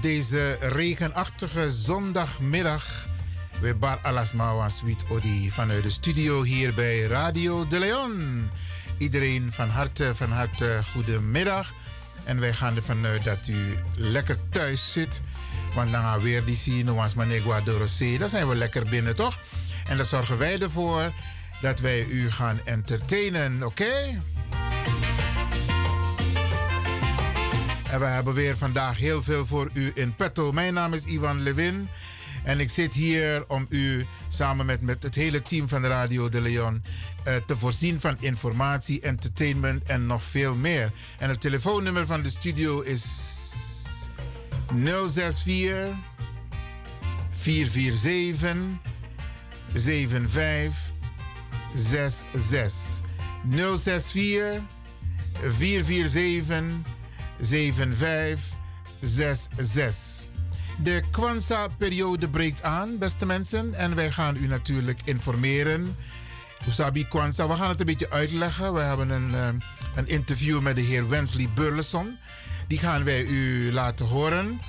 Deze regenachtige zondagmiddag. We bar alasmawa sweet odi vanuit de studio hier bij Radio de Leon. Iedereen van harte, van harte goedemiddag. En wij gaan ervan uit dat u lekker thuis zit. Want dan gaan we weer die zien, was Manegua Dorosé. Dan zijn we lekker binnen, toch? En dan zorgen wij ervoor dat wij u gaan entertainen, oké? En we hebben weer vandaag heel veel voor u in petto. Mijn naam is Ivan Levin. En ik zit hier om u samen met, met het hele team van Radio de Leon uh, te voorzien van informatie, entertainment en nog veel meer. En het telefoonnummer van de studio is 064 447 7566. 064 447 7566. De Kwanzaa-periode breekt aan, beste mensen. En wij gaan u natuurlijk informeren. Usabi Kwanzaa, we gaan het een beetje uitleggen. We hebben een, eh, een interview met de heer Wensley Burleson. Die gaan wij u laten horen.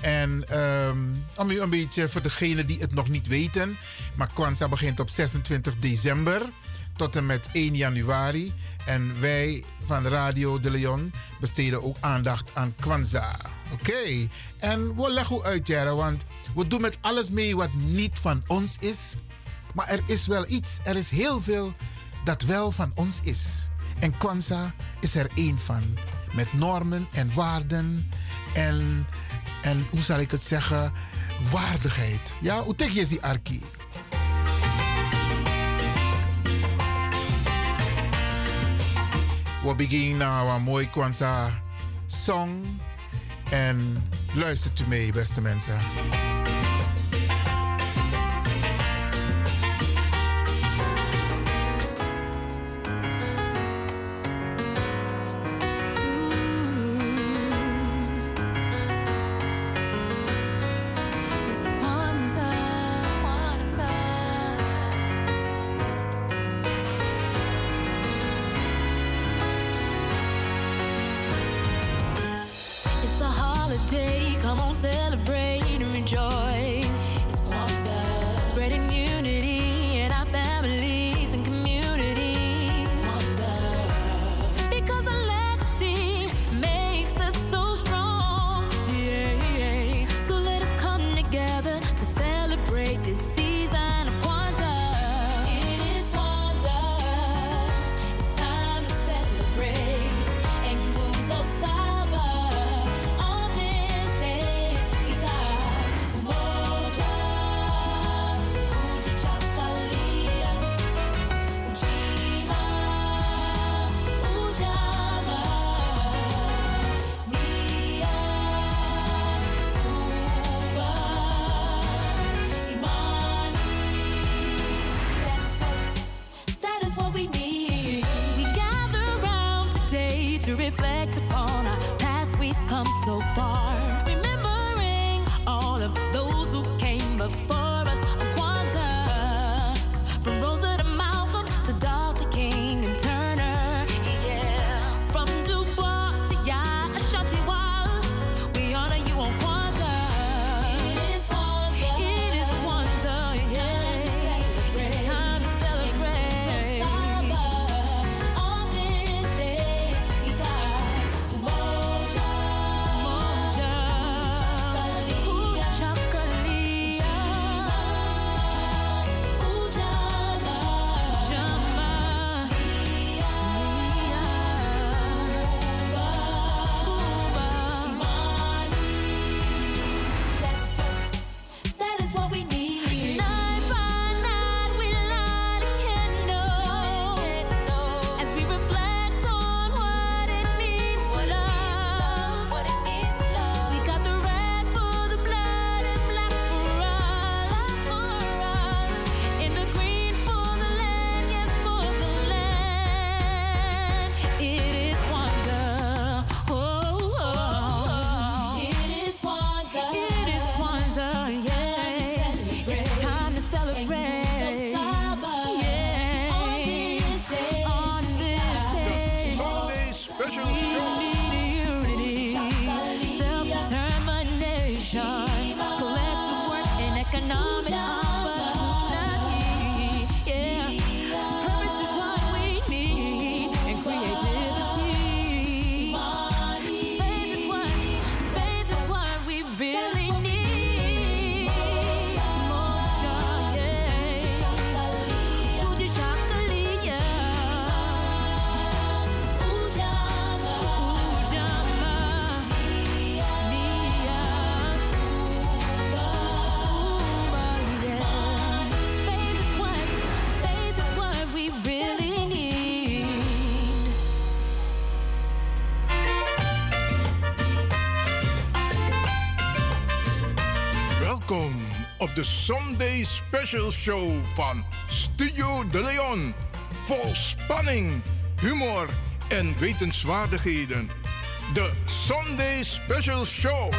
En um, om u een beetje voor degenen die het nog niet weten. Maar Kwanzaa begint op 26 december tot en met 1 januari. En wij van Radio de Leon besteden ook aandacht aan Kwanzaa. Oké, en we leggen uit, Jara, want we doen met alles mee wat niet van ons is. Maar er is wel iets, er is heel veel dat wel van ons is. En Kwanzaa is er één van. Met normen en waarden en, en hoe zal ik het zeggen, waardigheid. Ja, hoe tegen je die arki? We beginnen naar een uh, mooi Kwanzaa song. En luistert u mee, beste mensen. holiday. Come on, celebrate and enjoy. Sunday Special Show van Studio De Leon. Vol spanning, humor en wetenswaardigheden. De Sunday Special Show.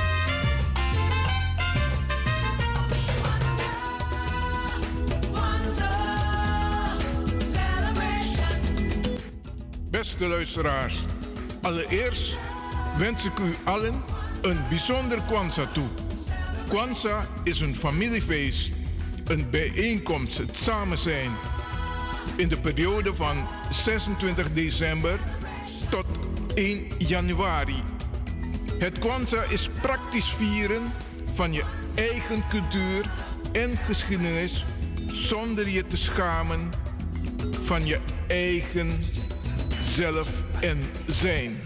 Beste luisteraars, allereerst wens ik u allen een bijzonder Kwanzaa toe. Kwanzaa is een familiefeest, een bijeenkomst, het samen zijn. In de periode van 26 december tot 1 januari. Het Kwanzaa is praktisch vieren van je eigen cultuur en geschiedenis zonder je te schamen van je eigen zelf en zijn.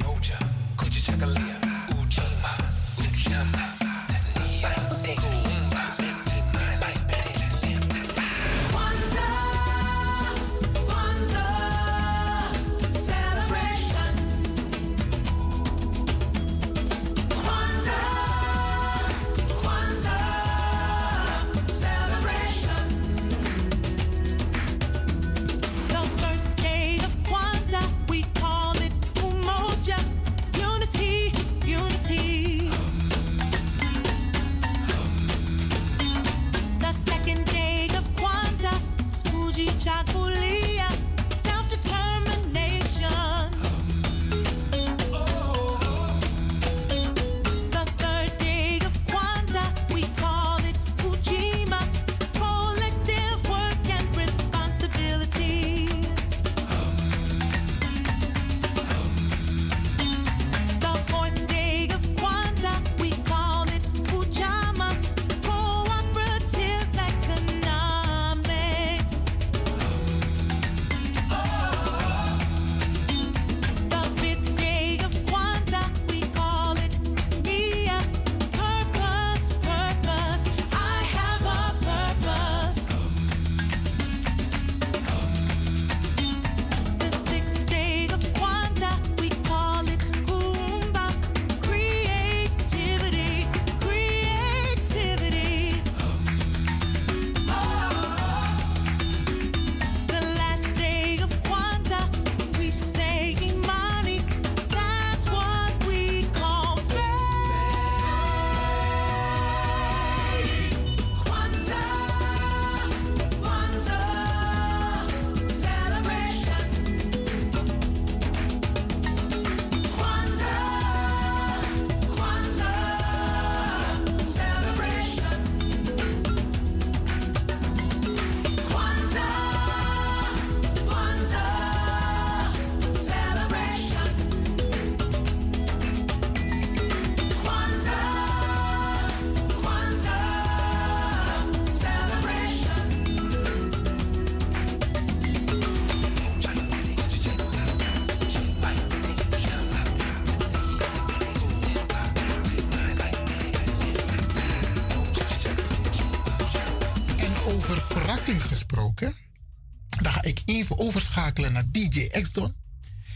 Overschakelen naar DJ Exxon.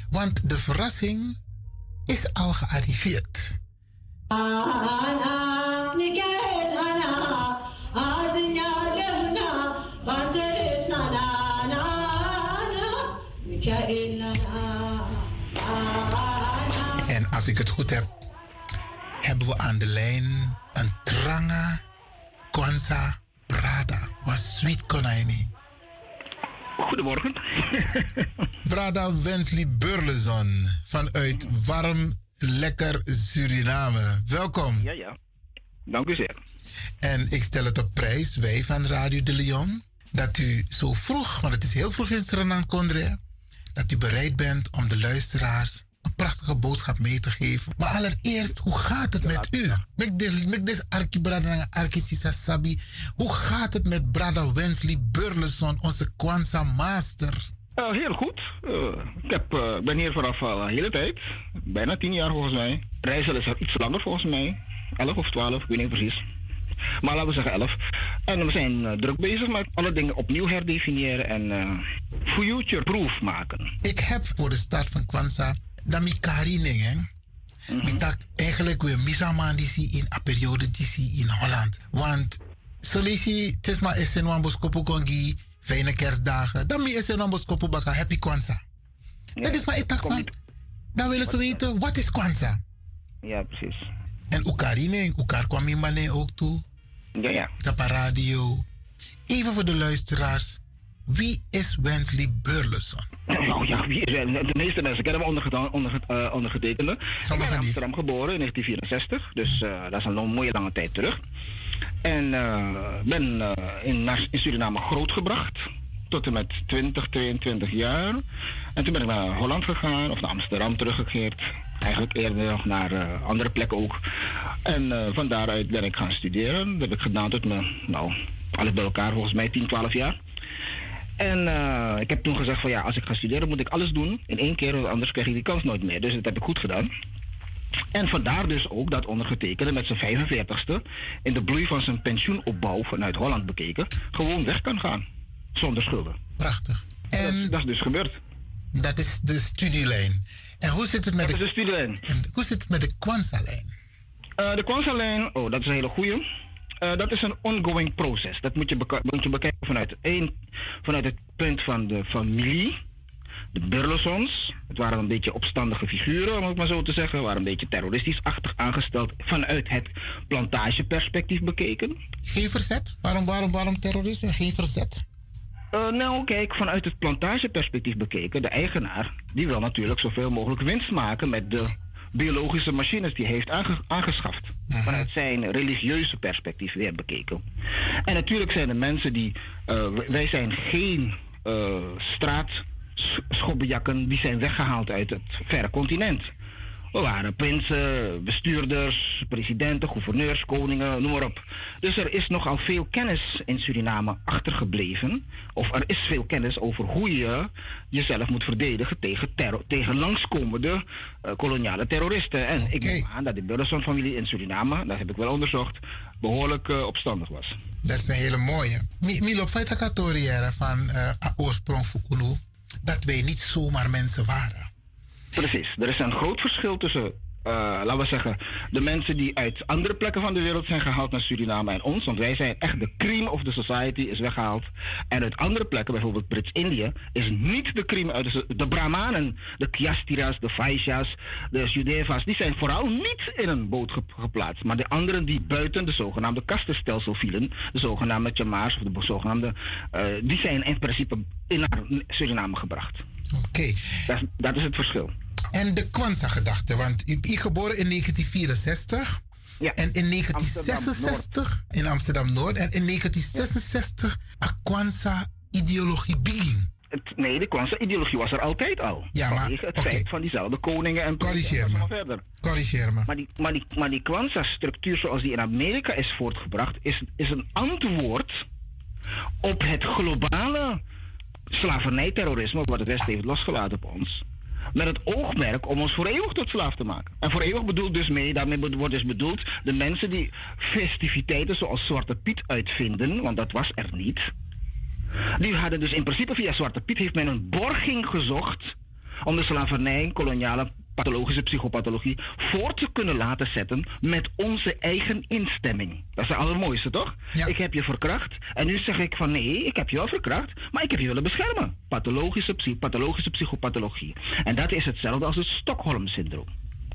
Want de verrassing is al gearriveerd. En als ik het goed heb, hebben we aan de lijn een Tranga Kwanza Brada. Was sweet konijnie. Goedemorgen. Brada Wensley Burleson vanuit warm, lekker Suriname. Welkom. Ja, ja. Dank u zeer. En ik stel het op prijs, wij van Radio de Leon, dat u zo vroeg, want het is heel vroeg in Suriname, Condre, dat u bereid bent om de luisteraars prachtige boodschap mee te geven. Maar allereerst, hoe gaat het met u? Met deze Arki Brada Arki Sabi. Hoe gaat het met Brada Wensley Burleson, onze Kwanzaa Master? Uh, heel goed. Uh, ik heb, uh, ben hier vanaf de hele tijd. Bijna tien jaar volgens mij. Reizen is iets langer volgens mij. Elf of twaalf, ik weet niet precies. Maar laten we zeggen elf. En we zijn druk bezig met alle dingen opnieuw herdefiniëren en future-proof maken. Ik heb voor de start van Kwanzaa dan mi kari dingen. Mm -hmm. eigenlijk weer misaman die in een periode die in Holland. Want Solisi, Tisma is in Wambos Kopukongi, fijne kerstdagen. Dan is in Wambos Kopubaka, happy Kwanzaa. dat is maar ik dacht van, dan willen ze weten, wat is Kwanzaa? Ja, precies. En Oekarine, Oekar kwam in ook toe. Ja, ja. Radio. Even voor de luisteraars. Wie is Wensley Burleson? Nou ja, wie is De meeste mensen kennen hem onder, onder, uh, ondergetekende. Ik ben in Amsterdam geboren in 1964, dus uh, dat is een mooie lange tijd terug. En uh, ben in, in Suriname grootgebracht tot en met 20, 22 jaar. En toen ben ik naar Holland gegaan, of naar Amsterdam teruggekeerd. Eigenlijk eerder nog naar andere plekken ook. En van daaruit ben ik gaan studeren. Dat heb ik gedaan tot me, nou, alles bij elkaar volgens mij 10, 12 jaar. En uh, ik heb toen gezegd van ja, als ik ga studeren moet ik alles doen in één keer, want anders krijg ik die kans nooit meer. Dus dat heb ik goed gedaan. En vandaar dus ook dat ondergetekende met zijn 45ste in de bloei van zijn pensioenopbouw vanuit Holland bekeken, gewoon weg kan gaan. Zonder schulden. Prachtig. En dat, dat is dus gebeurd. Dat is de studielijn. En hoe zit het met dat de, is de studielijn. En hoe zit het met de Kwanzaa-lijn? Uh, de Kwanzaa-lijn, oh, dat is een hele goeie. Uh, dat is een ongoing proces. Dat moet je, moet je bekijken vanuit, een, vanuit het punt van de familie. De Burlesons, het waren een beetje opstandige figuren, om het maar zo te zeggen. waren een beetje terroristisch-achtig aangesteld vanuit het plantageperspectief bekeken. Geen verzet? Waarom, waarom, waarom terroristen? Geen verzet? Uh, nou, kijk, vanuit het plantageperspectief bekeken, de eigenaar, die wil natuurlijk zoveel mogelijk winst maken met de biologische machines die hij heeft aangeschaft. Vanuit zijn religieuze perspectief weer bekeken. En natuurlijk zijn er mensen die. Uh, wij zijn geen uh, straatschobbejakken die zijn weggehaald uit het verre continent. We waren prinsen, bestuurders, presidenten, gouverneurs, koningen, noem maar op. Dus er is nogal veel kennis in Suriname achtergebleven. Of er is veel kennis over hoe je jezelf moet verdedigen tegen, terror, tegen langskomende uh, koloniale terroristen. En ik neem aan dat de Burleson-familie in Suriname, dat heb ik wel onderzocht, behoorlijk uh, opstandig was. Dat is een hele mooie. Milo Feitakatoriëre van uh, oorsprong Fukulu, dat wij niet zomaar mensen waren. Precies. Er is een groot verschil tussen, uh, laten we zeggen, de mensen die uit andere plekken van de wereld zijn gehaald naar Suriname en ons. Want wij zijn echt de cream of the society is weggehaald. En uit andere plekken, bijvoorbeeld Brits-Indië, is niet de cream uit de, de Brahmanen. De Kyastiras, de Vaishyas, de Judevas, die zijn vooral niet in een boot geplaatst. Maar de anderen die buiten de zogenaamde kastenstelsel vielen, de zogenaamde Chamaars of de zogenaamde, uh, die zijn in principe in naar Suriname gebracht. Oké. Dat, dat is het verschil. En de Kwanzaa-gedachte, want ik ben geboren in 1964. Ja. En in 1966 in Amsterdam-Noord. En in 1966 a Kwanzaa-ideologie begin. Nee, de Kwanzaa-ideologie was er altijd al. Ja, maar... Het okay. feit van diezelfde koningen en... Corrigeer me. Verder. Corrigeer me. Maar die, maar die, maar die Kwanzaa-structuur zoals die in Amerika is voortgebracht... is, is een antwoord op het globale slavernijterrorisme... wat het Westen heeft losgelaten op ons met het oogmerk om ons voor eeuwig tot slaaf te maken. En voor eeuwig bedoelt dus mee, daarmee wordt dus bedoeld de mensen die festiviteiten zoals Zwarte Piet uitvinden, want dat was er niet. Die hadden dus in principe via Zwarte Piet heeft men een borging gezocht om de slavernij, koloniale pathologische psychopathologie voor te kunnen laten zetten met onze eigen instemming. Dat is het allermooiste, toch? Ik heb je verkracht en nu zeg ik van nee, ik heb je wel verkracht, maar ik heb je willen beschermen. Pathologische, psy pathologische psychopathologie. En dat is hetzelfde als het Stockholm-syndroom.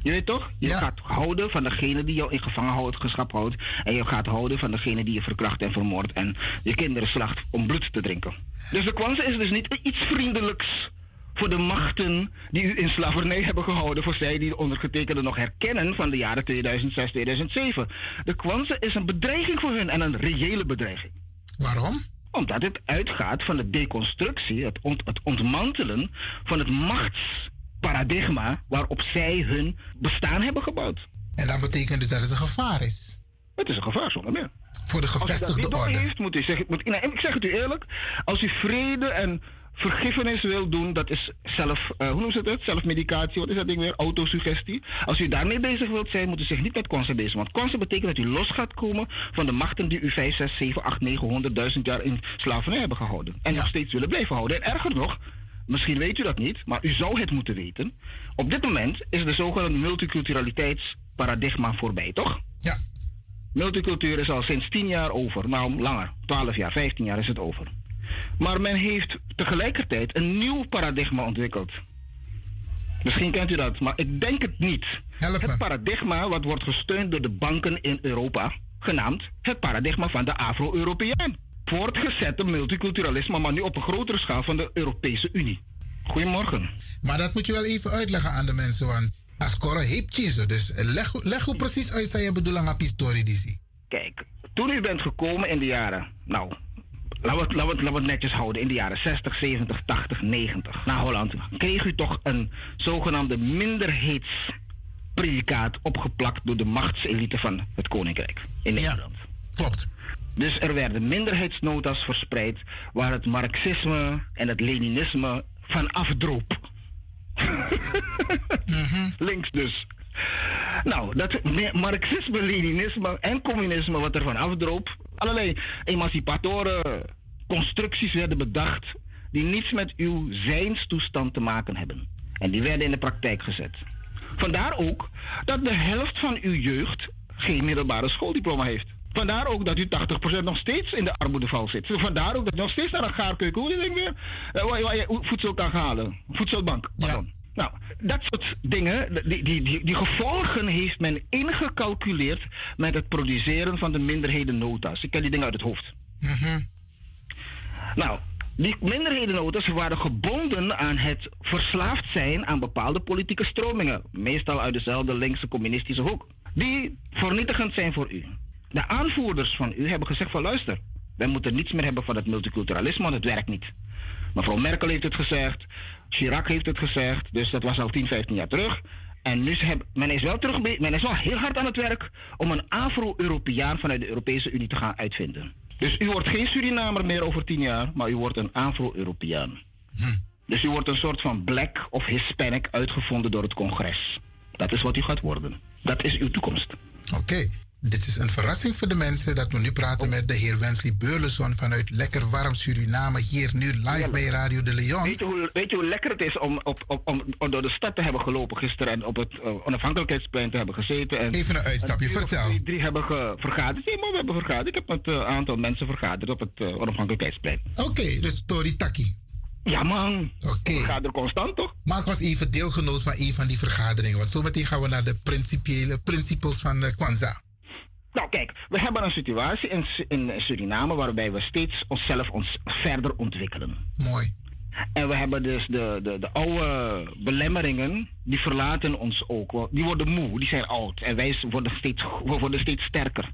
Je weet toch? Je gaat houden van degene die jou in gevangenschap houdt. En je gaat houden van degene die je verkracht en vermoordt. En je kinderen slacht om bloed te drinken. Dus de kwanse is dus niet iets vriendelijks voor de machten die u in slavernij hebben gehouden, voor zij die de ondergetekende nog herkennen van de jaren 2006, 2007. De Kwanzaa is een bedreiging voor hun en een reële bedreiging. Waarom? Omdat het uitgaat van de deconstructie, het, ont het ontmantelen van het machtsparadigma waarop zij hun bestaan hebben gebouwd. En dat betekent dus dat het een gevaar is? Het is een gevaar zonder meer. Voor de gevestigde orde. Heeft, moet u zeggen, moet, nou, ik zeg het u eerlijk, als u vrede en vergiffenis wil doen, dat is zelf, uh, hoe noemt ze het? Zelfmedicatie, wat is dat ding weer? Autosuggestie. Als u daarmee bezig wilt zijn, moet u zich niet met Kwanzaa bezig Want Kwanzaa betekent dat u los gaat komen van de machten die u 5, 6, 7, 8, 900, 1000 jaar in slavernij hebben gehouden. En nog steeds willen blijven houden. En erger nog, misschien weet u dat niet, maar u zou het moeten weten. Op dit moment is de zogenaamde multiculturaliteitsparadigma voorbij, toch? Ja. Multicultuur is al sinds 10 jaar over. Nou, langer. 12 jaar, 15 jaar is het over. Maar men heeft tegelijkertijd een nieuw paradigma ontwikkeld. Misschien kent u dat, maar ik denk het niet. het paradigma wat wordt gesteund door de banken in Europa, genaamd het paradigma van de Afro-Europeaan. Voortgezette multiculturalisme, maar nu op een grotere schaal van de Europese Unie. Goedemorgen. Maar dat moet je wel even uitleggen aan de mensen, want Ascora heeft je Dus leg, leg hoe precies uit zijn je bedoeling op die Kijk, toen u bent gekomen in de jaren, nou, laten we, het, laten, we laten we netjes houden, in de jaren 60, 70, 80, 90 naar Holland, kreeg u toch een zogenaamde minderheidspredicaat opgeplakt door de machtselite van het Koninkrijk in Nederland. Ja, klopt. Dus er werden minderheidsnota's verspreid waar het Marxisme en het Leninisme van afdroop. Mhm. Links dus. Nou, dat marxisme, leninisme en communisme wat er van afdroop. Allerlei emancipatoren, constructies werden bedacht die niets met uw zijnstoestand te maken hebben. En die werden in de praktijk gezet. Vandaar ook dat de helft van uw jeugd geen middelbare schooldiploma heeft. Vandaar ook dat u 80% nog steeds in de armoedeval zit. Vandaar ook dat u nog steeds naar een gaarkeuken, hoe je weer, waar, waar, je voedsel kan halen. Voedselbank, pardon. Nou, dat soort dingen, die, die, die, die, gevolgen heeft men ingecalculeerd met het produceren van de minderhedennota's. Ik ken die dingen uit het hoofd. Mm Nou, die minderhedennota's waren gebonden aan het verslaafd zijn aan bepaalde politieke stromingen. Meestal uit dezelfde linkse communistische hoek. Die vernietigend zijn voor u. De aanvoerders van u hebben gezegd van luister, wij moeten niets meer hebben van het multiculturalisme, want het werkt niet. Mevrouw Merkel heeft het gezegd, Chirac heeft het gezegd, dus dat was al 10, 15 jaar terug. En nu is men is wel terug, men is wel heel hard aan het werk om een Afro-Europeaan vanuit de Europese Unie te gaan uitvinden. Dus u wordt geen Surinamer meer over 10 jaar, maar u wordt een Afro-Europeaan. Hm. Dus u wordt een soort van black of Hispanic uitgevonden door het congres. Dat is wat u gaat worden. Dat is uw toekomst. Oké. Dit is een verrassing voor de mensen dat we nu praten met de heer Wensley Beurleson vanuit lekker warm Suriname, hier nu live bij Radio de Leon. Weet je, hoe, weet je hoe lekker het is om, op, op, om, door de stad te hebben gelopen gisteren en op het uh, onafhankelijkheidsplein te hebben gezeten? En, Even een uitstapje, vertel. Die drie hebben vergaderd. Nee, maar we hebben vergaderd. Ik heb met een aantal mensen vergaderd op het uh, onafhankelijkheidsplein. Oké, dus Tori Taki. Ja, man. Oké. Okay. We vergaderen constant, toch? Maar ik was even deelgenoot van een van die vergaderingen. Want zometeen gaan we naar de principiële principes van de Kwanzaa. Nou, kijk, we hebben een situatie in, in Suriname waarbij we steeds onszelf ons verder ontwikkelen. Mooi. En we hebben dus de, de, de oude belemmeringen, die verlaten ons ook. Die worden moe, die zijn oud. En wij worden steeds, we worden steeds sterker.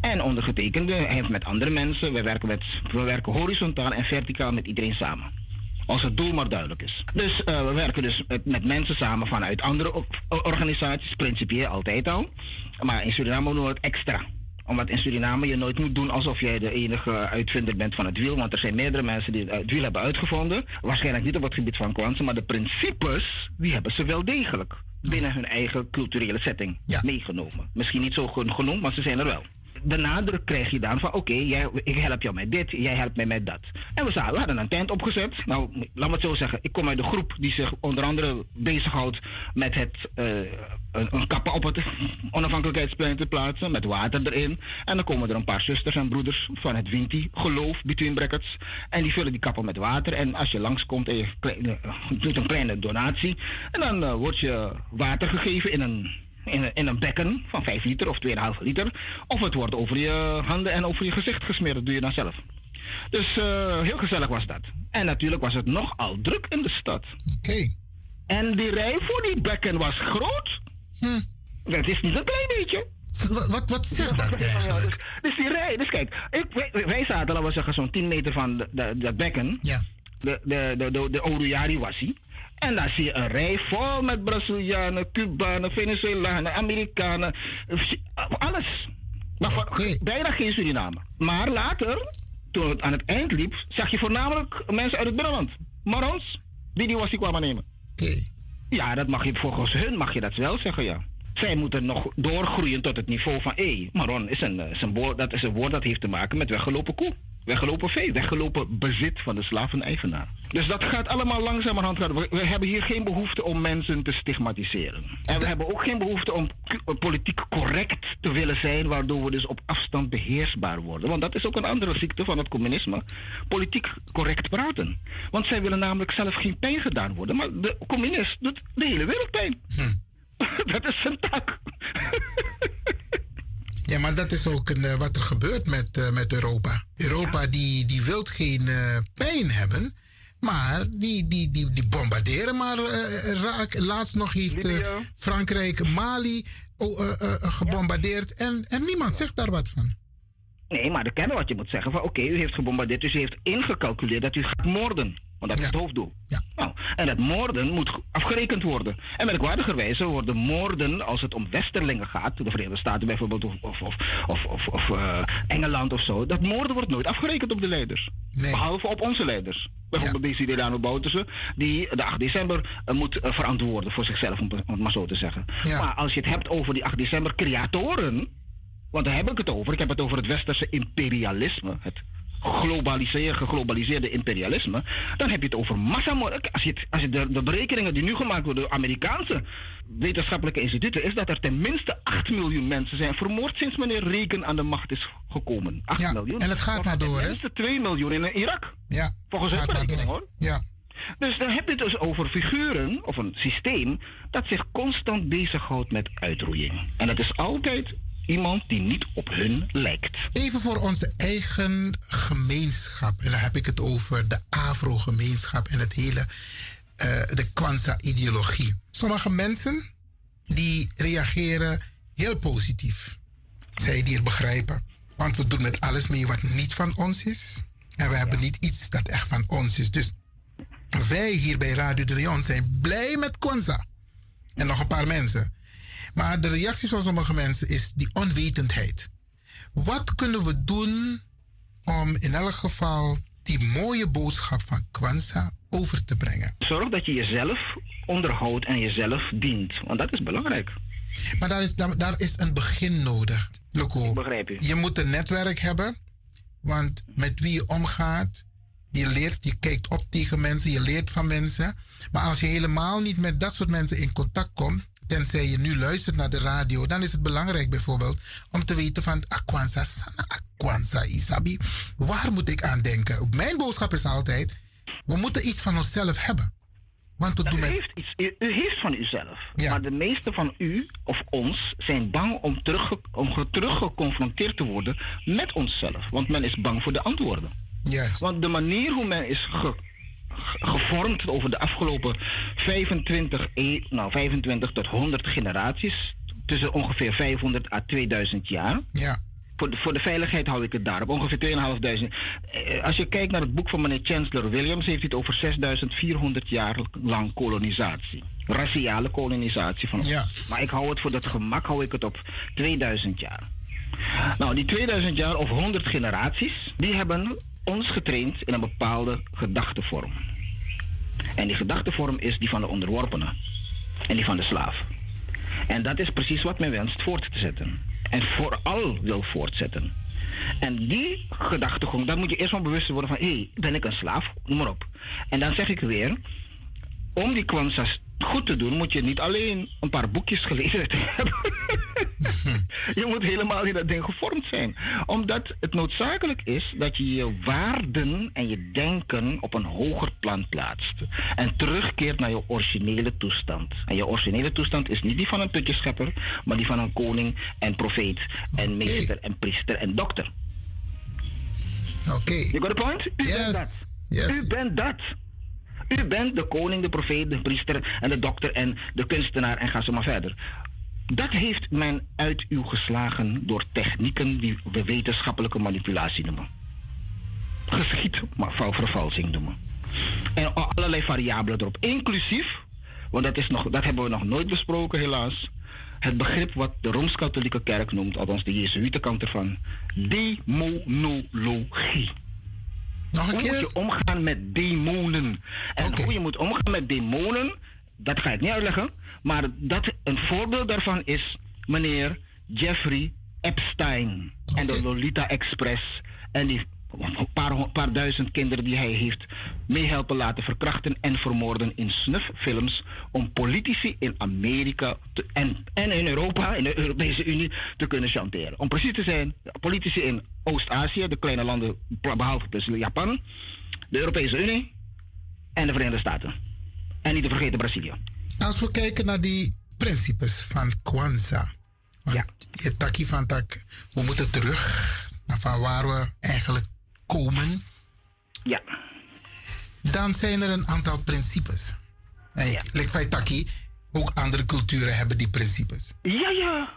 En ondergetekende heeft met andere mensen, we werken, met, we werken horizontaal en verticaal met iedereen samen als het doel maar duidelijk is. Dus uh, we werken dus met, met, mensen samen vanuit andere organisaties, principieel altijd al. Maar in Suriname doen we het extra omdat in Suriname je nooit moet doen alsof jij de enige uitvinder bent van het wiel. Want er zijn meerdere mensen die het wiel hebben uitgevonden. Waarschijnlijk niet op het gebied van kwansen, maar de principes, die hebben ze wel degelijk binnen hun eigen culturele setting meegenomen. Misschien niet zo genoemd, maar ze zijn er wel de nadruk krijg je dan van oké, ik help jou met dit, jij helpt mij met dat. En we, zagen, we hadden een tent opgezet. Nou, laat me het zo zeggen. Ik kom uit de groep die zich onder andere bezighoudt met het uh, een, kappen op het onafhankelijkheidsplein te plaatsen, met water erin. En dan komen er een paar zusters en broeders van het Winti, geloof, between brackets. En die vullen die kappen met water. En als je langskomt en je doet een kleine donatie, en dan uh, wordt je water gegeven in een in, in een bekken van 5 liter of 2,5 liter. Of het wordt over je handen en over je gezicht gesmeerd. Dat doe je dan zelf. Dus uh, heel gezellig was dat. En natuurlijk was het nogal druk in de stad. Oké. En die rij voor die bekken was groot. Hm. Dat is niet een klein beetje. Wat, wat, wat zegt dat eigenlijk? dus, die rij, dus kijk, ik, wij, wij, zaten, laten we zeggen, zo'n 10 meter van dat bekken. Ja. De, de, de, de, de Oudejari was hij. En dan zie je een rij vol met Brazilianen, Cubanen, Venezolanen, Amerikanen. Alles. Maar okay. bijna geen Suriname. Maar later, toen het aan het eind liep, zag je voornamelijk mensen uit het binnenland. Marons, die die was die kwamen nemen. Okay. Ja, dat mag je volgens hun mag je dat wel zeggen, ja. Zij moeten nog doorgroeien tot het niveau van, hé, Maron is een, is een woord, dat is een woord dat heeft te maken met weggelopen koe. Weggelopen vee, weggelopen bezit van de slaveneigenaar. Dus dat gaat allemaal langzamerhand. We, we hebben hier geen behoefte om mensen te stigmatiseren. En we hebben ook geen behoefte om politiek correct te willen zijn, waardoor we dus op afstand beheersbaar worden. Want dat is ook een andere ziekte van het communisme. Politiek correct praten. Want zij willen namelijk zelf geen pijn gedaan worden. Maar de communist doet de hele wereld pijn. Hm. dat is zijn tak. Ja, maar dat is ook een, eh, wat er gebeurt met, uh, met Europa. Europa die, die wil geen uh, pijn hebben, maar die, die, die, die bombarderen maar raak. Laatst nog heeft Frankrijk Mali gebombardeerd en, en niemand zegt daar wat van. Nee, maar de kennen wat je moet zeggen. Van oké, u heeft gebombardeerd, dus u heeft ingecalculeerd dat u gaat moorden. Want dat is het hoofddoel. Ja. Nou, en het moorden moet afgerekend worden. En merkwaardigerwijze worden moorden, als het om westerlingen gaat, de Verenigde Staten bijvoorbeeld, of, of, of, of, of uh, Engeland of zo, dat moorden wordt nooit afgerekend op de leiders. Nee. Behalve op onze leiders. Bijvoorbeeld ja. Delano Bouterse, die de 8 december uh, moet uh, verantwoorden voor zichzelf, om, het maar zo te zeggen. Maar als je het hebt over die 8 december creatoren, want daar heb ik het over. Ik heb het over het westerse imperialisme. Het globaliseerde, geglobaliseerde imperialisme, dan heb je het over massamoord. Als je, als je de, de, berekeningen die nu gemaakt worden door Amerikaanse wetenschappelijke instituten, is dat er tenminste 8 miljoen mensen zijn vermoord sinds meneer Reken aan de macht is gekomen. 8 ja, miljoen. En het gaat maar door, hè? Tenminste 2 miljoen in Irak. Ja. Volgens hun berekening, hoor. Ja. Dus dan heb je het dus over figuren of een systeem dat zich constant bezighoudt met uitroeiing. En dat is altijd iemand die niet op hun lijkt. Even voor onze eigen gemeenschap. En dan heb ik het over de Afro-gemeenschap en het hele, uh, de Kwanzaa-ideologie. Sommige mensen die reageren heel positief. Zij die het begrijpen. Want we doen met alles mee wat niet van ons is. En we hebben niet iets dat echt van ons is. Dus wij hier bij Radio de Leon zijn blij met Kwanzaa. En nog een paar mensen. Maar de reactie van sommige mensen is die onwetendheid. Wat kunnen we doen om in elk geval die mooie boodschap van Kwanzaa over te brengen? Zorg dat je jezelf onderhoudt en jezelf dient. Want dat is belangrijk. Maar daar is, daar, is een begin nodig, Loco. Begrijp je. Je moet een netwerk hebben. Want met wie je omgaat, je leert, je kijkt op tegen mensen, je leert van mensen. Maar als je helemaal niet met dat soort mensen in contact komt, tenzij je nu luistert naar de radio, dan is het belangrijk bijvoorbeeld om te weten van Akwanza Sana, Akwanza Isabi. Waar moet ik aan denken? Mijn boodschap is altijd, we moeten iets van onszelf hebben. Want u, heeft iets, u, heeft van uzelf. Ja. Maar de meeste van u of ons zijn bang om terug, om terug geconfronteerd te worden met onszelf. Want men is bang voor de antwoorden. Yes. Want de manier hoe men is ge, gevormd over de afgelopen 25, e, nou 25 tot 100 generaties. Tussen ongeveer 500 à 2000 jaar. Ja. Voor de, voor de veiligheid hou ik het daarop. Ongeveer 2500. Eh, als je kijkt naar het boek van meneer Chancellor Williams, heeft hij het over 6400 jaar lang kolonisatie. Raciale kolonisatie van ons. Ja. Maar ik hou het voor dat gemak hou ik het op 2000 jaar. Nou, die 2000 jaar of 100 generaties, die hebben ons getraind in een bepaalde gedachtevorm. En die gedachtevorm is die van de onderworpene en die van de slaaf. En dat is precies wat men wenst voort te zetten. En vooral wil voortzetten. En die gedachtegang, daar moet je eerst van bewust worden van... hé, hey, ben ik een slaaf? Noem maar op. En dan zeg ik weer... om die kwanzas goed te doen, moet je niet alleen een paar boekjes gelezen hebben. je moet helemaal in dat ding gevormd zijn. Omdat het noodzakelijk is dat je je waarden en je denken op een hoger plan plaatst. En terugkeert naar je originele toestand. En je originele toestand is niet die van een putjeschepper, maar die van een koning en profeet en meester en priester en dokter. Oké. Okay. You got the point? U yes. bent dat. Yes. U bent dat. U bent de koning, de profeet, de priester en de dokter en de kunstenaar en ga zo maar verder. Dat heeft men uit u geslagen door technieken die we wetenschappelijke manipulatie noemen. Geschied, maar vervalsing noemen. En allerlei variabelen erop. Inclusief, want dat, is nog, dat hebben we nog nooit besproken helaas. Het begrip wat de Rooms-Katholieke Kerk noemt, althans de Jezuïtenkant ervan, demonologie. Nog een hoe moet je omgaan met demonen? En hoe je moet omgaan met demonen, dat ga ik niet uitleggen. Maar dat, een voorbeeld daarvan is meneer Jeffrey Epstein. En de. Lolita Express. En die een paar, paar duizend kinderen die hij heeft meehelpen laten verkrachten en vermoorden in snufffilms om politici in Amerika en, en in Europa, in de Europese Unie, te kunnen chanteren. Om precies te zijn, politici in Oost-Azië, de kleine landen behalve dus Japan, de Europese Unie en de Verenigde Staten. En niet te vergeten Brazilië. Als we kijken naar die principes van Kwanzaa. Ja. Je takkie van tak, we moeten terug naar van waar we eigenlijk komen. Ja. Dan zijn er een aantal principes. En ja. like Taki, ook andere culturen hebben die principes. Ja, ja.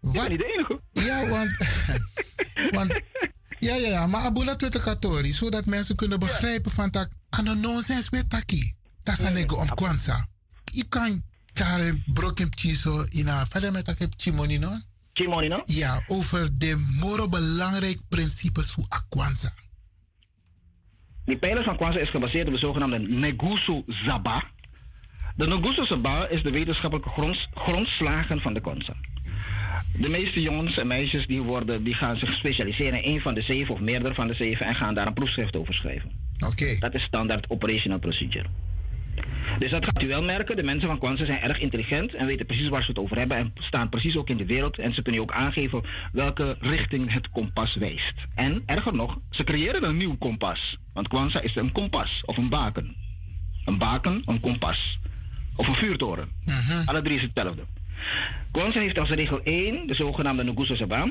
Wat? niet de enige. Ja, want, want ja, ja, ja, maar abula katori, zodat mensen kunnen begrijpen van tak, ano nonsens met Dat is een om kwanza. Je kan chare brokem chiso ina, verder met tak chimoni no? Chimoni no? Ja, over de moro belangrijk principes voor Akwanza. Die pijler van Kwanzaa is gebaseerd op de zogenaamde Negusu Zaba. De Negusu Zaba is de wetenschappelijke grondslagen van de Kwanzaa. De meeste jongens en meisjes die, worden, die gaan zich specialiseren in een van de zeven of meerdere van de zeven en gaan daar een proefschrift over schrijven. Oké. Dat is standaard operational procedure. Dus dat gaat u wel merken. De mensen van Kwanzaa zijn erg intelligent en weten precies waar ze het over hebben en staan precies ook in de wereld. En ze kunnen ook aangeven welke richting het kompas wijst. En erger nog, ze creëren een nieuw kompas. Want Kwanzaa is een kompas of een baken. Een baken, een kompas. Of een vuurtoren. Mhm. Alle drie is hetzelfde. Kwanzaa heeft als regel 1 de zogenaamde Nguzo Saba.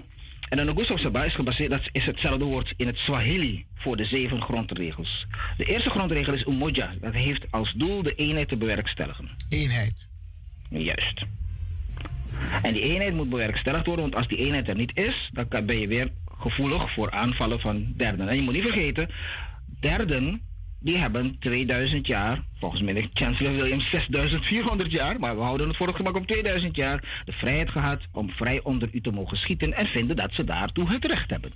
En de Nguzo Saba is gebaseerd, dat is hetzelfde woord in het Swahili voor de zeven grondregels. De eerste grondregel is Umoja. Dat heeft als doel de eenheid te bewerkstelligen. Eenheid. Juist. En die eenheid moet bewerkstelligd worden, want als die eenheid er niet is, dan ben je weer gevoelig voor aanvallen van derden. En je moet niet vergeten, derden die hebben 2000 jaar, volgens mij de Chancellor William 6400 jaar, maar we houden het voor het gemak op 2000 jaar, de vrijheid gehad om vrij onder u te mogen schieten en vinden dat ze daartoe het recht hebben.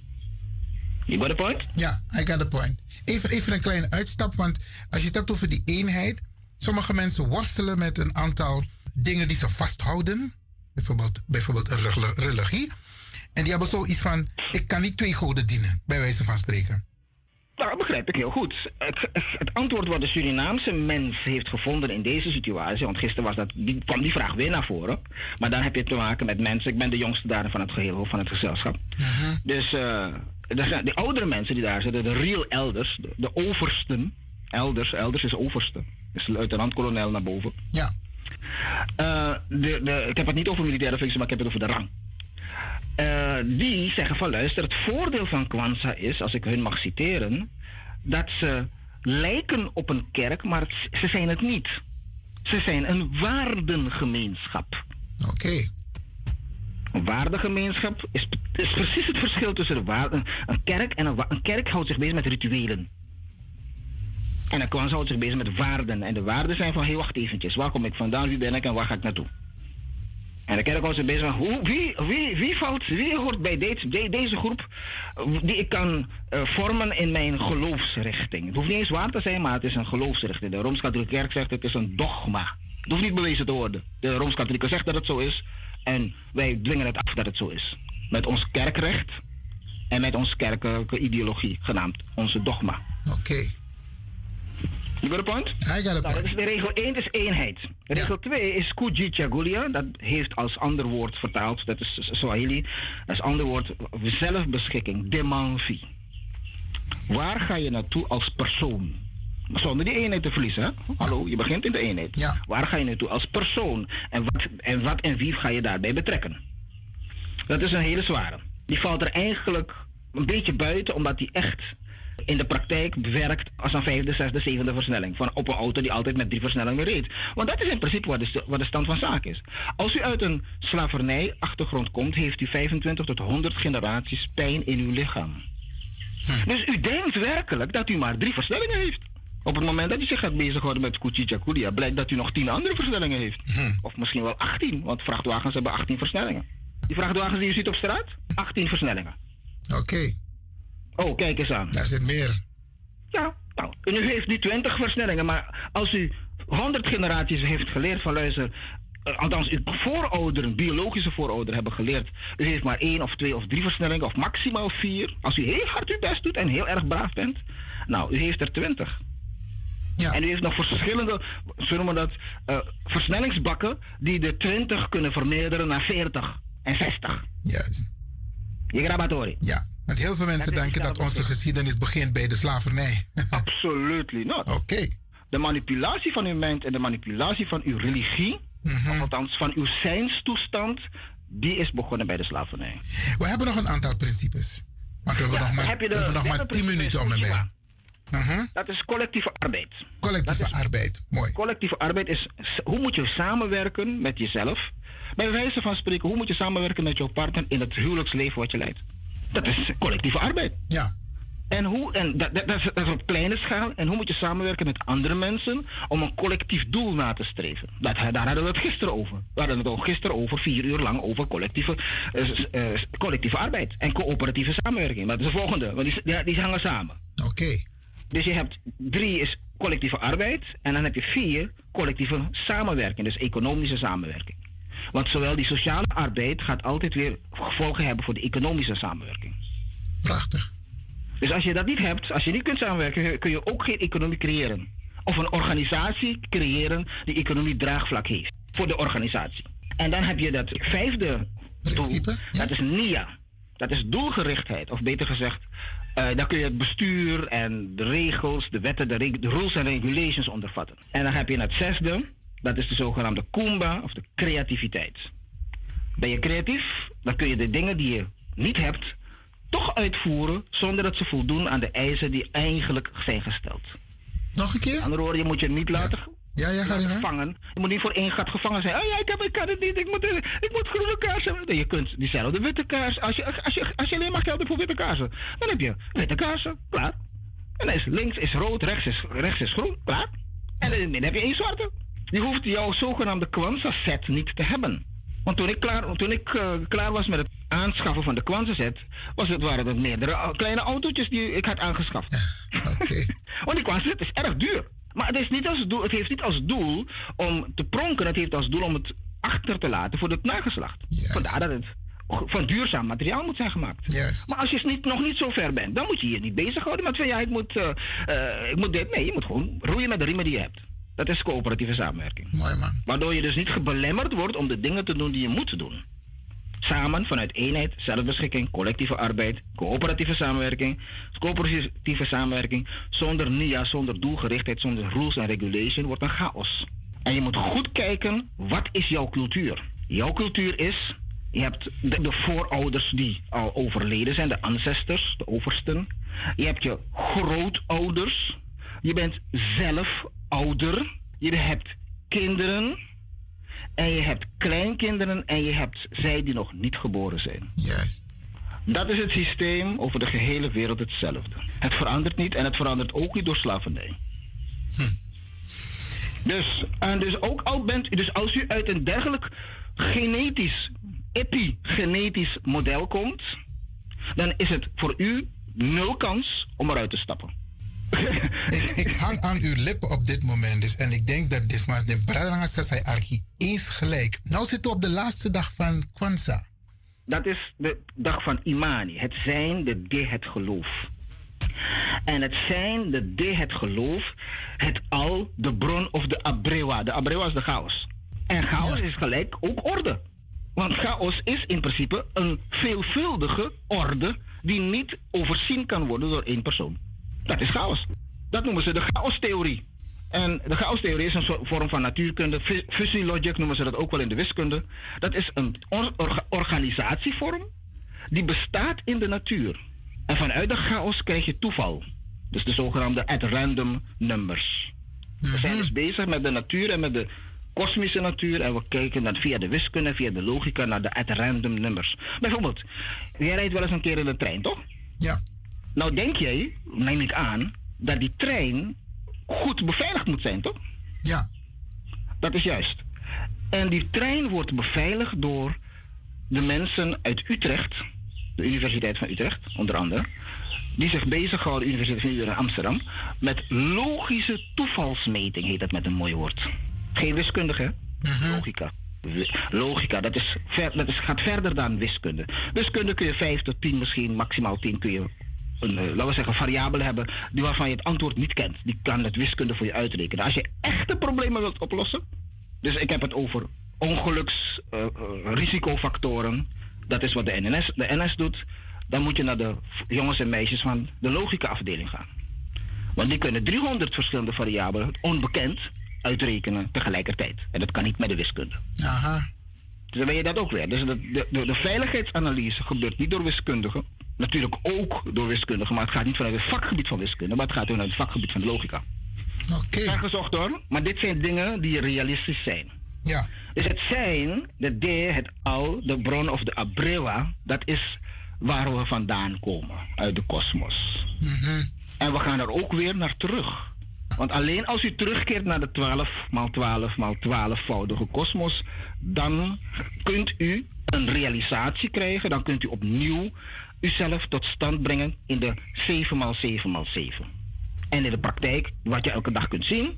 You got the point? Ja, I got the point. Even, even een kleine uitstap, want als je het hebt over die eenheid, sommige mensen worstelen met een aantal dingen die ze vasthouden, bijvoorbeeld, bijvoorbeeld een religie, en die hebben zoiets van, ik kan niet twee goden dienen, bij wijze van spreken. Nou, dat begrijp ik heel goed. Het, het, antwoord wat de Surinaamse mens heeft gevonden in deze situatie, want gisteren was dat, die, kwam die vraag weer naar voren. Maar dan heb je te maken met mensen. Ik ben de jongste daar van het geheel, van het gezelschap. Uh-huh. Dus uh, zijn de oudere mensen die daar zitten, de real elders, de, oversten. Elders, elders is overste. Is luitenant-kolonel naar boven. Ja. Uh, de, de, ik heb het niet over militaire functie, maar ik heb het over de rang. Uh, die zeggen van luister, het voordeel van Kwanzaa is, als ik hun mag citeren, dat ze lijken op een kerk, maar ze zijn het niet. Ze zijn een waardengemeenschap. Oké. Een waardegemeenschap is, is, precies het verschil tussen de waarden. Een kerk en een, een kerk houdt zich bezig met rituelen. En een Kwanzaa houdt zich bezig met waarden. En de waarden zijn van, hé, hey, wacht eventjes, waar kom ik vandaan, wie ben ik en waar ga ik naartoe? En de kerk was bezig hoe, wie, wie, wie, valt, wie hoort bij deze, deze groep die ik kan uh, vormen in mijn geloofsrichting. Het hoeft niet eens waar te zijn, maar het is een geloofsrichting. De Rooms-Katholieke Kerk zegt het is een dogma. Het hoeft niet bewezen te worden. De Rooms-Katholieke zegt dat het zo is en wij dwingen het af dat het zo is. Met ons kerkrecht en met onze kerkelijke ideologie, genaamd onze dogma. Oké. You got a point? I got a nou, point. de regel 1 is eenheid. Regel 2 is Kujichagulia. Dat heeft als ander woord vertaald, dat is Swahili. Als ander woord zelfbeschikking, demanvi. Waar ga je naartoe als persoon? Zonder die eenheid te verliezen. Hè? Hallo, je begint in de eenheid. Ja. Waar ga je naartoe als persoon? En wat, en wat en wie ga je daarbij betrekken? Dat is een hele zware. Die valt er eigenlijk een beetje buiten, omdat die echt in de praktijk werkt als een vijfde, zesde, zevende versnelling. Van op een auto die altijd met drie versnellingen reed. Want dat is in principe wat de, wat de stand van zaken is. Als u uit een slavernij-achtergrond komt, heeft u 25 tot 100 generaties pijn in uw lichaam. Dus u denkt werkelijk dat u maar drie versnellingen heeft. Op het moment dat u zich gaat bezighouden met Kuchichakulia, blijkt dat u nog 10 andere versnellingen heeft. Hm. Of misschien wel 18, want vrachtwagens hebben 18 versnellingen. Die vrachtwagens die u ziet op straat, 18 versnellingen. Oké. Oh, kijk eens aan. Daar zit meer. Ja, nou, u heeft nu 20 versnellingen, maar als u 100 generaties heeft geleerd van luister, althans uw voorouderen, biologische voorouderen, hebben geleerd. U heeft maar één of twee of drie versnellingen, of maximaal vier. Als u heel hard uw best doet en heel erg braaf bent, nou, u heeft er twintig. Ja. En u heeft nog verschillende, zullen we dat, uh, versnellingsbakken die de 20 kunnen vermeerderen naar 40 en 60. Juist. Je grabatori. Ja, want heel veel mensen denken dat onze geschiedenis begint bij de slavernij. Absolutely not. Oké. De manipulatie van uw mind en de manipulatie van uw religie, mm althans van uw zijnstoestand, die is begonnen bij de slavernij. We hebben nog een aantal principes. Want we hebben nog maar, we hebben nog maar 10 minuten om ermee. Uh Dat is collectieve arbeid. Collectieve arbeid, mooi. Collectieve arbeid is hoe moet je samenwerken met jezelf. Bij wijze van spreken, hoe moet je samenwerken met jouw partner in het huwelijksleven wat je leidt. Dat is collectieve arbeid. Ja. En, hoe, en dat, dat, dat, is, op kleine schaal. En hoe moet je samenwerken met andere mensen om een collectief doel na te streven? Dat, daar hadden we het gisteren over. We hadden het al gisteren over, vier uur lang, over collectieve, uh, uh, collectieve arbeid en coöperatieve samenwerking. Maar dat is de volgende, want die, die, die hangen samen. Oké. Dus je hebt drie is collectieve arbeid en dan heb je vier collectieve samenwerking, dus economische samenwerking. Want zowel die sociale arbeid gaat altijd weer gevolgen hebben voor de economische samenwerking. Prachtig. Dus als je dat niet hebt, als je niet kunt samenwerken, kun je ook geen economie creëren. Of een organisatie creëren die economie draagvlak heeft voor de organisatie. En dan heb je dat vijfde doel, dat is NIA. Dat is doelgerichtheid, of beter gezegd, uh, dan kun je het bestuur en de regels, de wetten, de, de rules en regulations ondervatten. En dan heb je het zesde, dat is de zogenaamde Kumba of de creativiteit. Ben je creatief, dan kun je de dingen die je niet hebt, toch uitvoeren zonder dat ze voldoen aan de eisen die eigenlijk zijn gesteld. Nog een keer? Andere woorden, je moet je niet laten ja, ja, ga je gevangen. Je moet niet voor één gat gevangen zijn. Oh ja, ik, heb, ik kan het niet. Ik moet, ik moet groene kaarsen. Nee, je kunt diezelfde witte kaars. Als je, als, je, als je alleen maar geld hebt voor witte kaarsen, dan heb je witte kaarsen. Klaar. En dan is links is rood, rechts is, rechts is groen. Klaar. En dan heb je één zwarte. Je hoeft jouw zogenaamde Kwanzaa set niet te hebben. Want toen ik klaar, toen ik, uh, klaar was met het aanschaffen van de Kwanzaa set, was het, waren het meerdere kleine autootjes die ik had aangeschaft. Okay. Want die Kwanzaa set is erg duur. Maar het, is niet als doel, het heeft niet als doel om te pronken, het heeft als doel om het achter te laten voor het nageslacht. Vandaar dat het van duurzaam materiaal moet zijn gemaakt. Maar als je niet, nog niet zo ver bent, dan moet je je niet bezighouden met van ja, ik moet, uh, ik moet dit. Nee, je moet gewoon roeien met de riemen die je hebt. Dat is coöperatieve samenwerking. Mooi man. Waardoor je dus niet gebelemmerd wordt om de dingen te doen die je moet doen. Samen vanuit eenheid, zelfbeschikking, collectieve arbeid, coöperatieve samenwerking, coöperatieve samenwerking, zonder NIA, zonder doelgerichtheid, zonder rules en regulation, wordt een chaos. En je moet goed kijken, wat is jouw cultuur? Jouw cultuur is, je hebt de, de voorouders die al overleden zijn, de ancestors, de oversten. Je hebt je grootouders. Je bent zelf ouder. Je hebt kinderen en je hebt kleinkinderen en je hebt zij die nog niet geboren zijn. Juist. Dat is het systeem over de gehele wereld hetzelfde. Het verandert niet en het verandert ook niet door slavernij. Hm. Dus, en dus ook al bent dus als u uit een dergelijk genetisch, epigenetisch model komt, dan is het voor u nul kans om eruit te stappen. ik, ik, hang aan uw lippen op dit moment dus. En ik denk dat dit maar de Bradanga Sasai Arki eens gelijk. Nou zitten we op de laatste dag van Kwanzaa. Dat is de dag van Imani. Het zijn, de de, het geloof. En het zijn, de de, het geloof, het al, de bron of de abrewa. De abrewa is de chaos. En chaos is gelijk ook orde. Want chaos is in principe een veelvuldige orde die niet overzien kan worden door één persoon. Dat is chaos. Dat noemen ze de chaostheorie. En de chaostheorie is een vorm van natuurkunde. Fusie noemen ze dat ook wel in de wiskunde. Dat is een organisatievorm die bestaat in de natuur. En vanuit de chaos krijg je toeval. Dus de zogenaamde at random numbers. We zijn dus bezig met de natuur en met de kosmische natuur. En we kijken dan via de wiskunde, via de logica naar de at random numbers. Bijvoorbeeld, jij rijdt wel eens een keer in de trein, toch? Ja. Nou denk jij, neem ik aan, dat die trein goed beveiligd moet zijn, toch? Ja. Dat is juist. En die trein wordt beveiligd door de mensen uit Utrecht, de Universiteit van Utrecht, onder andere, die zich bezighouden, de Universiteit van Utrecht Amsterdam, met logische toevalsmeting, heet dat met een mooi woord. Geen wiskundige, mhm. logica. logica, dat, is ver, dat is, gaat verder dan wiskunde. Wiskunde kun je 5 tot 10, misschien maximaal 10 kun je een, uh, laten we zeggen, variabele hebben die waarvan je het antwoord niet kent. Die kan het wiskunde voor je uitrekenen. Als je echte problemen wilt oplossen, dus ik heb het over ongeluksrisicofactoren, uh, dat is wat de NS, de NS doet, dan moet je naar de jongens en meisjes van de logica-afdeling gaan. Want die kunnen 300 verschillende variabelen, onbekend, uitrekenen tegelijkertijd. En dat kan niet met de wiskunde. Aha. Dus dan weet je dat ook weer. Dus de, de, de veiligheidsanalyse gebeurt niet door wiskundigen. Natuurlijk ook door wiskundigen, maar het gaat niet vanuit het vakgebied van wiskunde, maar het gaat vanuit het vakgebied van de logica. Oké. Okay. gezocht hoor, maar dit zijn dingen die realistisch zijn. Ja. Dus het zijn, de D, het al, de bron of de abrewa, dat is waar we vandaan komen, uit de kosmos. Mm En we gaan er ook weer naar terug. Want alleen als u terugkeert naar de 12 maal 12 maal 12-voudige kosmos, dan kunt u een realisatie krijgen, dan kunt u opnieuw uzelf tot stand brengen in de 7 maal 7 maal 7. En in de praktijk, wat je elke dag kunt zien,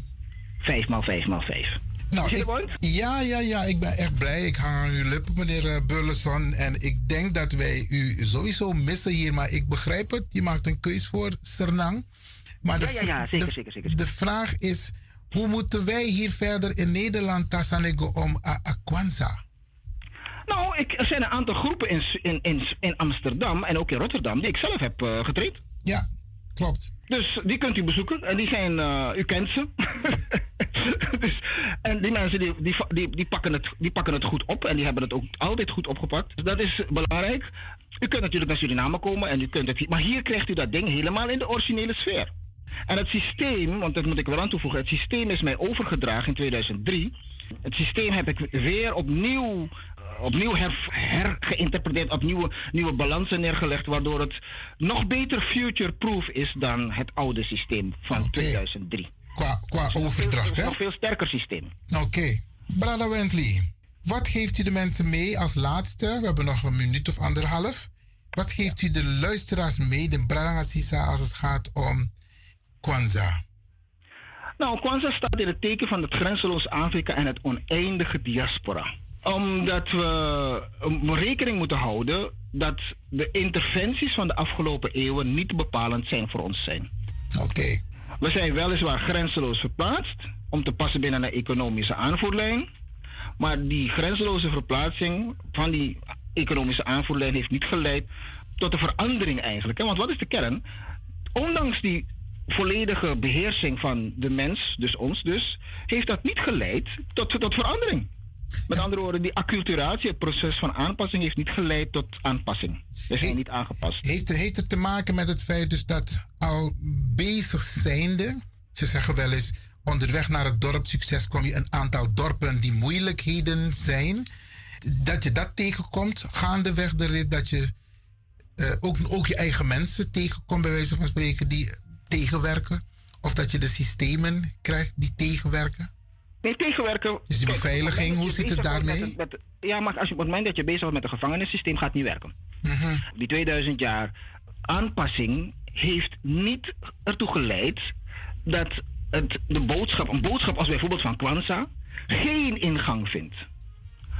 5 maal 5 maal 5. Nou, ik, ja, ja, ja, ik ben echt blij. Ik hang aan uw lippen, meneer uh, Burleson. En ik denk dat wij u sowieso missen hier. Maar ik begrijp het. Je maakt een keus voor Sernang. Maar de, ja, ja, ja, zeker, zeker, zeker, De vraag is, hoe moeten wij hier verder in Nederland Tassanego om Aquanza? Nou, ik, er zijn een aantal groepen in, in, in, in Amsterdam en ook in Rotterdam die ik zelf heb uh, getraind. Ja, klopt. Dus die kunt u bezoeken. En die zijn, uh, u kent ze. dus, en die mensen die, die, die, die, pakken het, die pakken het goed op. En die hebben het ook altijd goed opgepakt. Dus dat is belangrijk. U kunt natuurlijk naar Suriname komen. En u kunt het, maar hier krijgt u dat ding helemaal in de originele sfeer. En het systeem, want dat moet ik wel aan toevoegen. Het systeem is mij overgedragen in 2003. Het systeem heb ik weer opnieuw opnieuw her, hergeïnterpreteerd, opnieuw nieuwe balansen neergelegd, waardoor het nog beter future-proof is dan het oude systeem van 2003. Qua, qua overdracht, hè? Een veel sterker systeem. Oké. Okay. Brada Wentley, wat geeft u de mensen mee als laatste? We hebben nog een minuut of anderhalf. Wat geeft u de luisteraars mee, de Brada Sisa, als het gaat om Kwanzaa? Nou, Kwanzaa staat in het teken van het grenzeloos Afrika en het oneindige diaspora omdat we rekening moeten houden dat de interventies van de afgelopen eeuwen niet bepalend zijn voor ons zijn. Oké. We zijn weliswaar grenzeloos verplaatst om te passen binnen een economische aanvoerlijn. Maar die grenzeloze verplaatsing van die economische aanvoerlijn heeft niet geleid tot een verandering eigenlijk. Want wat is de kern? Ondanks die volledige beheersing van de mens, dus ons dus, heeft dat niet geleid tot, tot verandering. Met andere woorden, die acculturatie, het proces van aanpassing, heeft niet geleid tot aanpassing. We zijn niet aangepast. Heeft, heeft het te maken met het feit dus dat al bezig zijnde, ze zeggen wel eens, onderweg naar het dorpsucces kom je een aantal dorpen die moeilijkheden zijn. Dat je dat tegenkomt, gaandeweg de rit, dat je uh, ook, ook je eigen mensen tegenkomt, bij wijze van spreken, die tegenwerken. Of dat je de systemen krijgt die tegenwerken. Nee, tegenwerken. Dus die beveiliging, hoe zit het daarmee? Met, ja, maar als je op het moment dat je bezig bent met het gevangenissysteem, gaat het niet werken. Mhm. Die 2000 jaar aanpassing heeft niet ertoe geleid dat het, de boodschap, een boodschap als bijvoorbeeld van Kwanzaa, geen ingang vindt.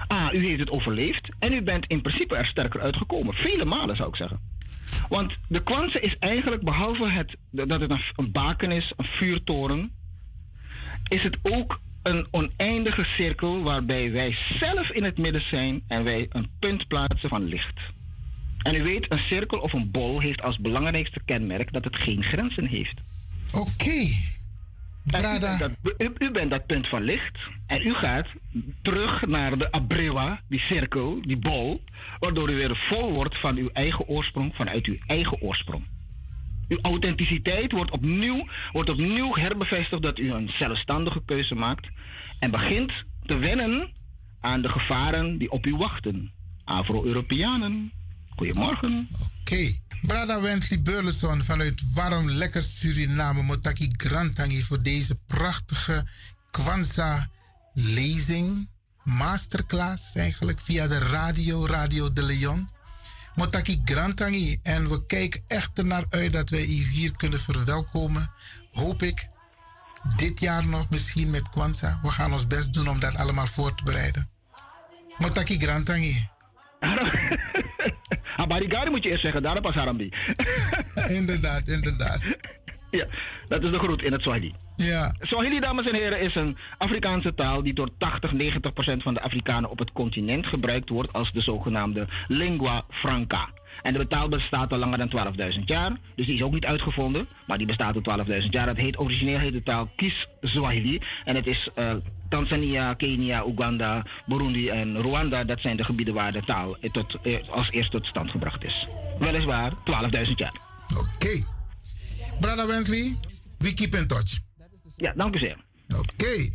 Ah, u heeft het overleefd en u bent in principe er sterker uitgekomen. Vele malen zou ik zeggen. Want de Kwanzaa is eigenlijk, behalve het, dat het een baken is, een vuurtoren, is het ook een oneindige cirkel waarbij wij zelf in het midden zijn en wij een punt plaatsen van licht. En u weet, een cirkel of een bol heeft als belangrijkste kenmerk dat het geen grenzen heeft. Oké. U, u, bent dat punt van licht en u gaat terug naar de abrewa, die cirkel, die bol, waardoor u weer vol wordt van uw eigen oorsprong, vanuit uw eigen oorsprong. Uw authenticiteit wordt opnieuw, wordt opnieuw herbevestigd dat u een zelfstandige keuze maakt en begint te wennen aan de gevaren die op u wachten. Afro-Europeanen. Goedemorgen. Oké. Okay. Brada Wensley Burleson vanuit warm, lekker Suriname. Motaki Grantangi voor deze prachtige Kwanzaa-lezing. Masterclass eigenlijk via de radio, Radio de Leon. Motaki Grantangi. En we kijken echt ernaar uit dat wij u hier kunnen verwelkomen. Hoop ik. Dit jaar nog misschien met Kwanzaa. We gaan ons best doen om dat allemaal voor te bereiden. Motaki Grantangi. Abarigari moet je eerst zeggen, daarop pas Harambi. inderdaad, inderdaad. Ja, dat is de groet in het Swahili. Ja. Swahili, dames en heren, is een Afrikaanse taal die door 80, 90 procent van de Afrikanen op het continent gebruikt wordt als de zogenaamde lingua franca. En de taal bestaat al langer dan 12.000 jaar, dus die is ook niet uitgevonden, maar die bestaat al 12.000 jaar. Het heet origineel heet de taal Kiswahili en het is uh, Tanzania, Kenia, Oeganda, Burundi en Rwanda. Dat zijn de gebieden waar de taal tot, eh, als eerste tot stand gebracht is. Weliswaar 12.000 jaar. Oké. Okay. Brother Wensley, we keep in touch. Ja, dank u zeer. Oké. Okay.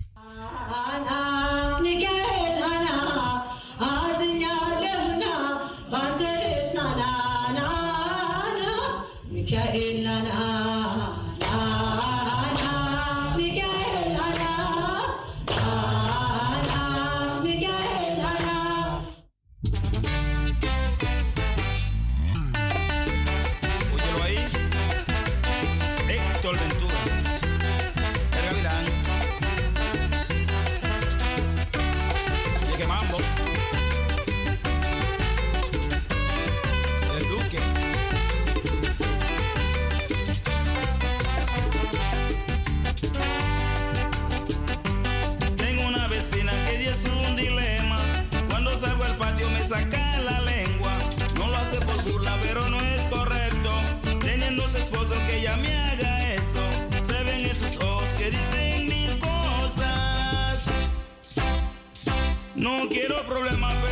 Quiero problemas,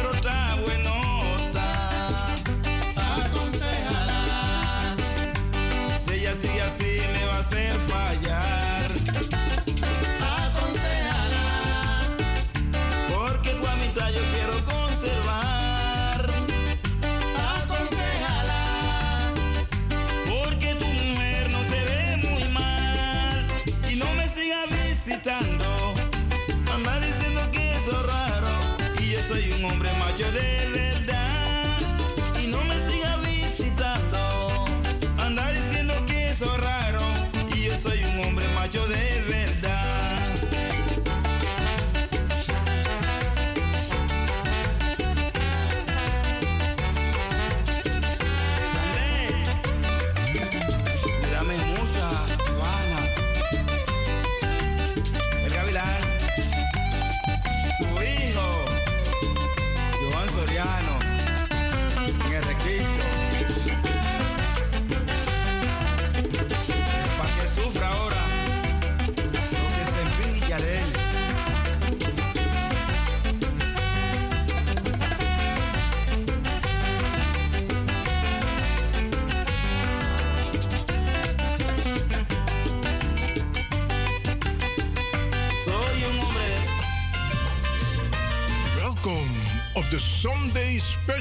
macho de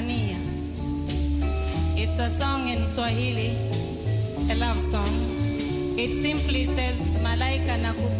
Tanzania. It's a song in Swahili, a love song. It simply says, Malaika nakupa